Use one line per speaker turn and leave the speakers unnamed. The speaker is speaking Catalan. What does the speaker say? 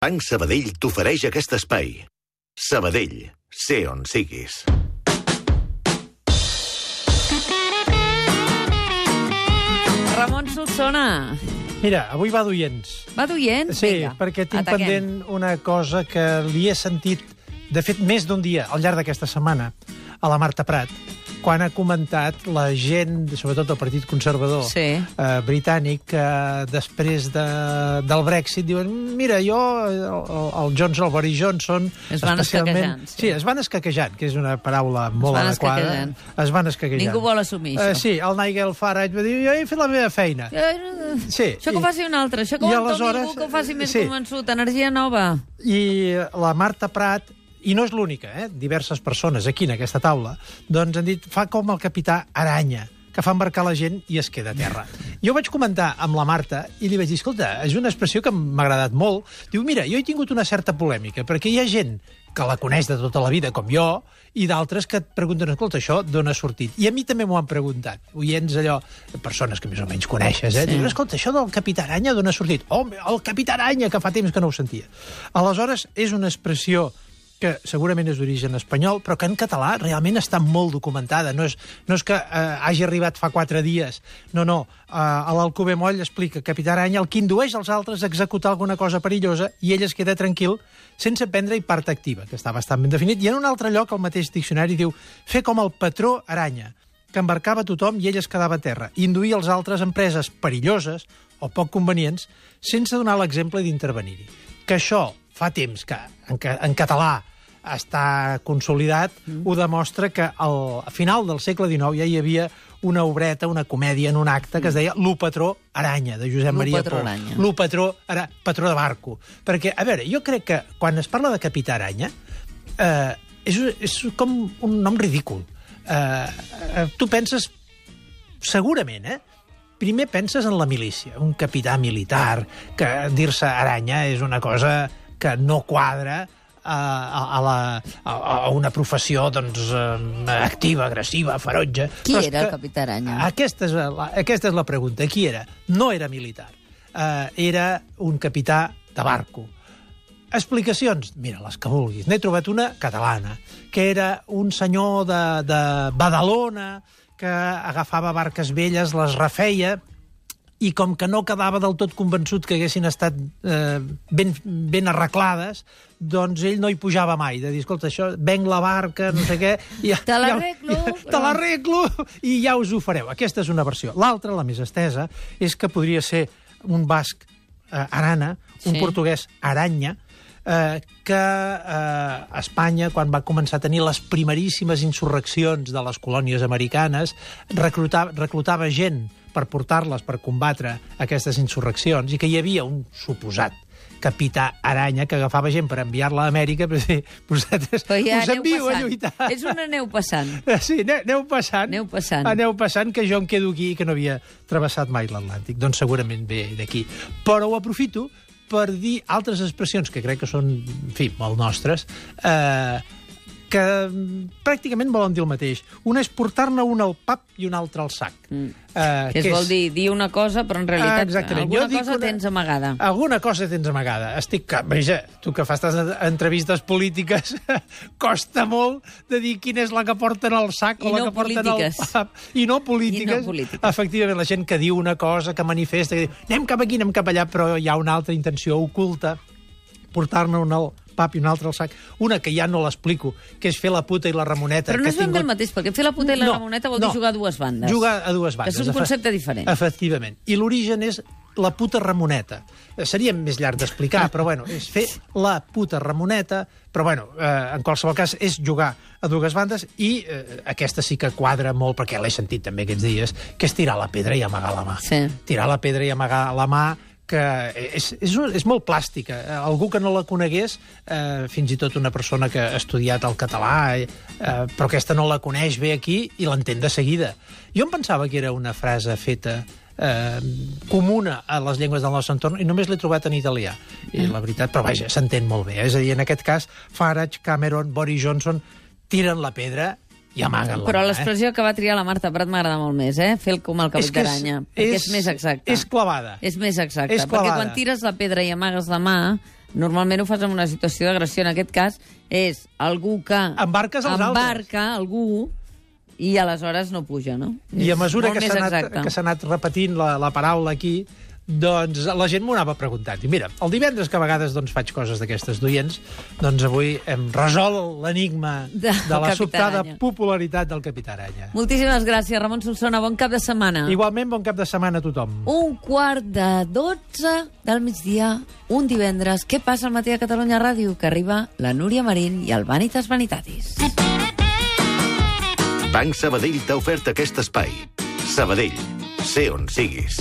Banc Sabadell t'ofereix aquest espai. Sabadell, sé on siguis.
Ramon Solsona.
Mira, avui va d'oients.
Va d'oient?
Sí,
Vinga,
perquè tinc
ataquem.
pendent una cosa que li he sentit, de fet, més d'un dia al llarg d'aquesta setmana, a la Marta Prat, quan ha comentat la gent, sobretot el Partit Conservador
Sí.
eh, britànic, que després de, del Brexit diuen mira, jo, el, el Johnson, el Boris Johnson...
Es van
especialment...
escaquejant, sí.
sí. es van escaquejant, que és una paraula molt
van
adequada. Es van escaquejant.
Ningú vol assumir
Eh,
això.
sí, el Nigel Farage va dir jo he fet la meva feina.
Eh,
Sí,
Això que ho faci un altre, això que ho entomi
aleshores-
algú que ho faci més
sí.
convençut, energia nova.
I la Marta Prat, i no és l'única, eh? diverses persones aquí en aquesta taula, doncs han dit, fa com el capità Aranya, que fa embarcar la gent i es queda a terra. Jo vaig comentar amb la Marta i li vaig dir, escolta, és una expressió que m'ha agradat molt. Diu, mira, jo he tingut una certa polèmica, perquè hi ha gent que la coneix de tota la vida, com jo, i d'altres que et pregunten, escolta, això d'on ha sortit? I a mi també m'ho han preguntat. Oients allò, persones que més o menys coneixes, eh?
Sí.
Diuen, escolta, això del Capità Aranya d'on ha sortit? Home, el Capità Aranya, que fa temps que no ho sentia. Aleshores, és una expressió que segurament és d'origen espanyol, però que en català realment està molt documentada. No és, no és que eh, hagi arribat fa quatre dies. No, no. Eh, a l'Alcover Moll explica Capità Aranya el que indueix els altres a executar alguna cosa perillosa i ell es queda tranquil sense prendre-hi part activa, que està bastant ben definit. I en un altre lloc, el mateix diccionari diu fer com el patró aranya, que embarcava tothom i ell es quedava a terra, i induir els altres empreses perilloses o poc convenients sense donar l'exemple d'intervenir-hi. Que això fa temps que en, en català està consolidat, mm. ho demostra que al final del segle XIX ja hi havia una obreta, una comèdia en un acte que es deia Lo patró Aranya, de Josep
Lo
Maria
patró
Pou.
Aranya.
Lo patró, ara, patró de barco. Perquè, a veure, jo crec que quan es parla de Capità Aranya, eh, és, és com un nom ridícul. Eh, eh, tu penses, segurament, eh? Primer penses en la milícia, un capità militar, que dir-se aranya és una cosa que no quadra a, a, la, a, a una professió doncs, activa, agressiva, ferotge.
Qui
Però
era el capità Aranya?
Aquesta és, la, aquesta és la pregunta. Qui era? No era militar. Uh, era un capità de barco. Explicacions? Mira, les que vulguis. N'he trobat una catalana, que era un senyor de, de Badalona que agafava barques velles, les refeia, i com que no quedava del tot convençut que haguessin estat eh, ben, ben arreglades, doncs ell no hi pujava mai, de dir, escolta, això, venc la barca, no sé què... I,
Te l'arreglo.
Ja, te l'arreglo i ja us ho fareu. Aquesta és una versió. L'altra, la més estesa, és que podria ser un basc eh, arana, un
Sí.
portuguès aranya, eh, que eh, Espanya, quan va començar a tenir les primeríssimes insurreccions de les colònies americanes, reclutava, reclutava gent per portar-les per combatre aquestes insurreccions i que hi havia un suposat capità Aranya que agafava gent per enviar-la a Amèrica per dir, vosaltres
Però ja
us envio a lluitar.
És una neu passant.
Sí, aneu, aneu passant.
Aneu passant.
Aneu passant, que jo em quedo aquí, que no havia travessat mai l'Atlàntic. Doncs segurament ve d'aquí. Però ho aprofito per dir altres expressions que crec que són, en fi, molt nostres, eh, que mm, pràcticament volen dir el mateix. Una és portar-ne un al pap i un altre al sac.
Mm.
Eh,
Que es vol dir, dir una cosa, però en realitat
exactament.
alguna
Jo
cosa
una-
tens amagada.
Alguna cosa tens amagada. Estic... que- Vaja, tu que fas tantes entrevistes polítiques, costa molt de dir quina és la que porten al sac
I
o la
no
que porten
polítiques.
al pap. I no polítiques.
I no polítiques.
Efectivament, la gent que diu una cosa, que manifesta, que diu anem cap aquí, anem cap allà, però hi ha una altra intenció oculta, portar-ne un al pap i un altre al sac. Una que ja no l'explico, que és fer la puta i la Ramoneta.
Però no és ben bé el mateix, perquè fer la puta i la
No,
ramoneta vol dir
no.
jugar a dues bandes.
Jugar a dues bandes.
Que és un
efe-
concepte diferent.
Efectivament. I l'origen és la puta Ramoneta. Eh, Seria més llarg d'explicar, però bueno, és fer la puta Ramoneta, però bueno, eh, en qualsevol cas és jugar a dues bandes i eh, aquesta sí que quadra molt, perquè l'he sentit també aquests dies, que és tirar la pedra i amagar la mà.
Sí.
Tirar la pedra i amagar la mà que és, és, és molt plàstica. Eh, Algú que no la conegués, eh, fins i tot una persona que ha estudiat el català, eh, però aquesta no la coneix bé aquí i l'entén de seguida. Jo em pensava que era una frase feta eh, comuna a les llengües del nostre entorn i només l'he trobat en italià. I la veritat, però vaja, s'entén molt bé. És a dir, en aquest cas, Farage, Cameron, Boris Johnson tiren la pedra i amaguen
Però
eh?
l'expressió que va triar la Marta Prat m'agrada molt més, eh? Fer el com el cabell d'aranya. Perquè és,
és-
més exacte.
és clavada.
És més exacte.
És
perquè
clavada.
quan tires la pedra i amagues la mà, normalment ho fas en una situació d'agressió. En aquest cas és algú que...
Embarques els altres.
Embarca algú i aleshores no puja, no?
I a mesura que s'ha anat, que anat repetint la, la paraula aquí, doncs la gent m'ho anava preguntant. I mira, el divendres que a vegades doncs, faig coses d'aquestes d'oients, doncs avui hem resolt l'enigma
De-
de, la sobtada
Aranya.
popularitat del Capità Aranya.
Moltíssimes gràcies, Ramon Solsona. Bon cap de setmana.
Igualment, bon cap de setmana a tothom.
Un quart de 12 del migdia, un divendres. Què passa al matí a Catalunya Ràdio? Que arriba la Núria Marín i el Vanitas Vanitatis.
Banc Sabadell t'ha ofert aquest espai. Sabadell, sé on siguis.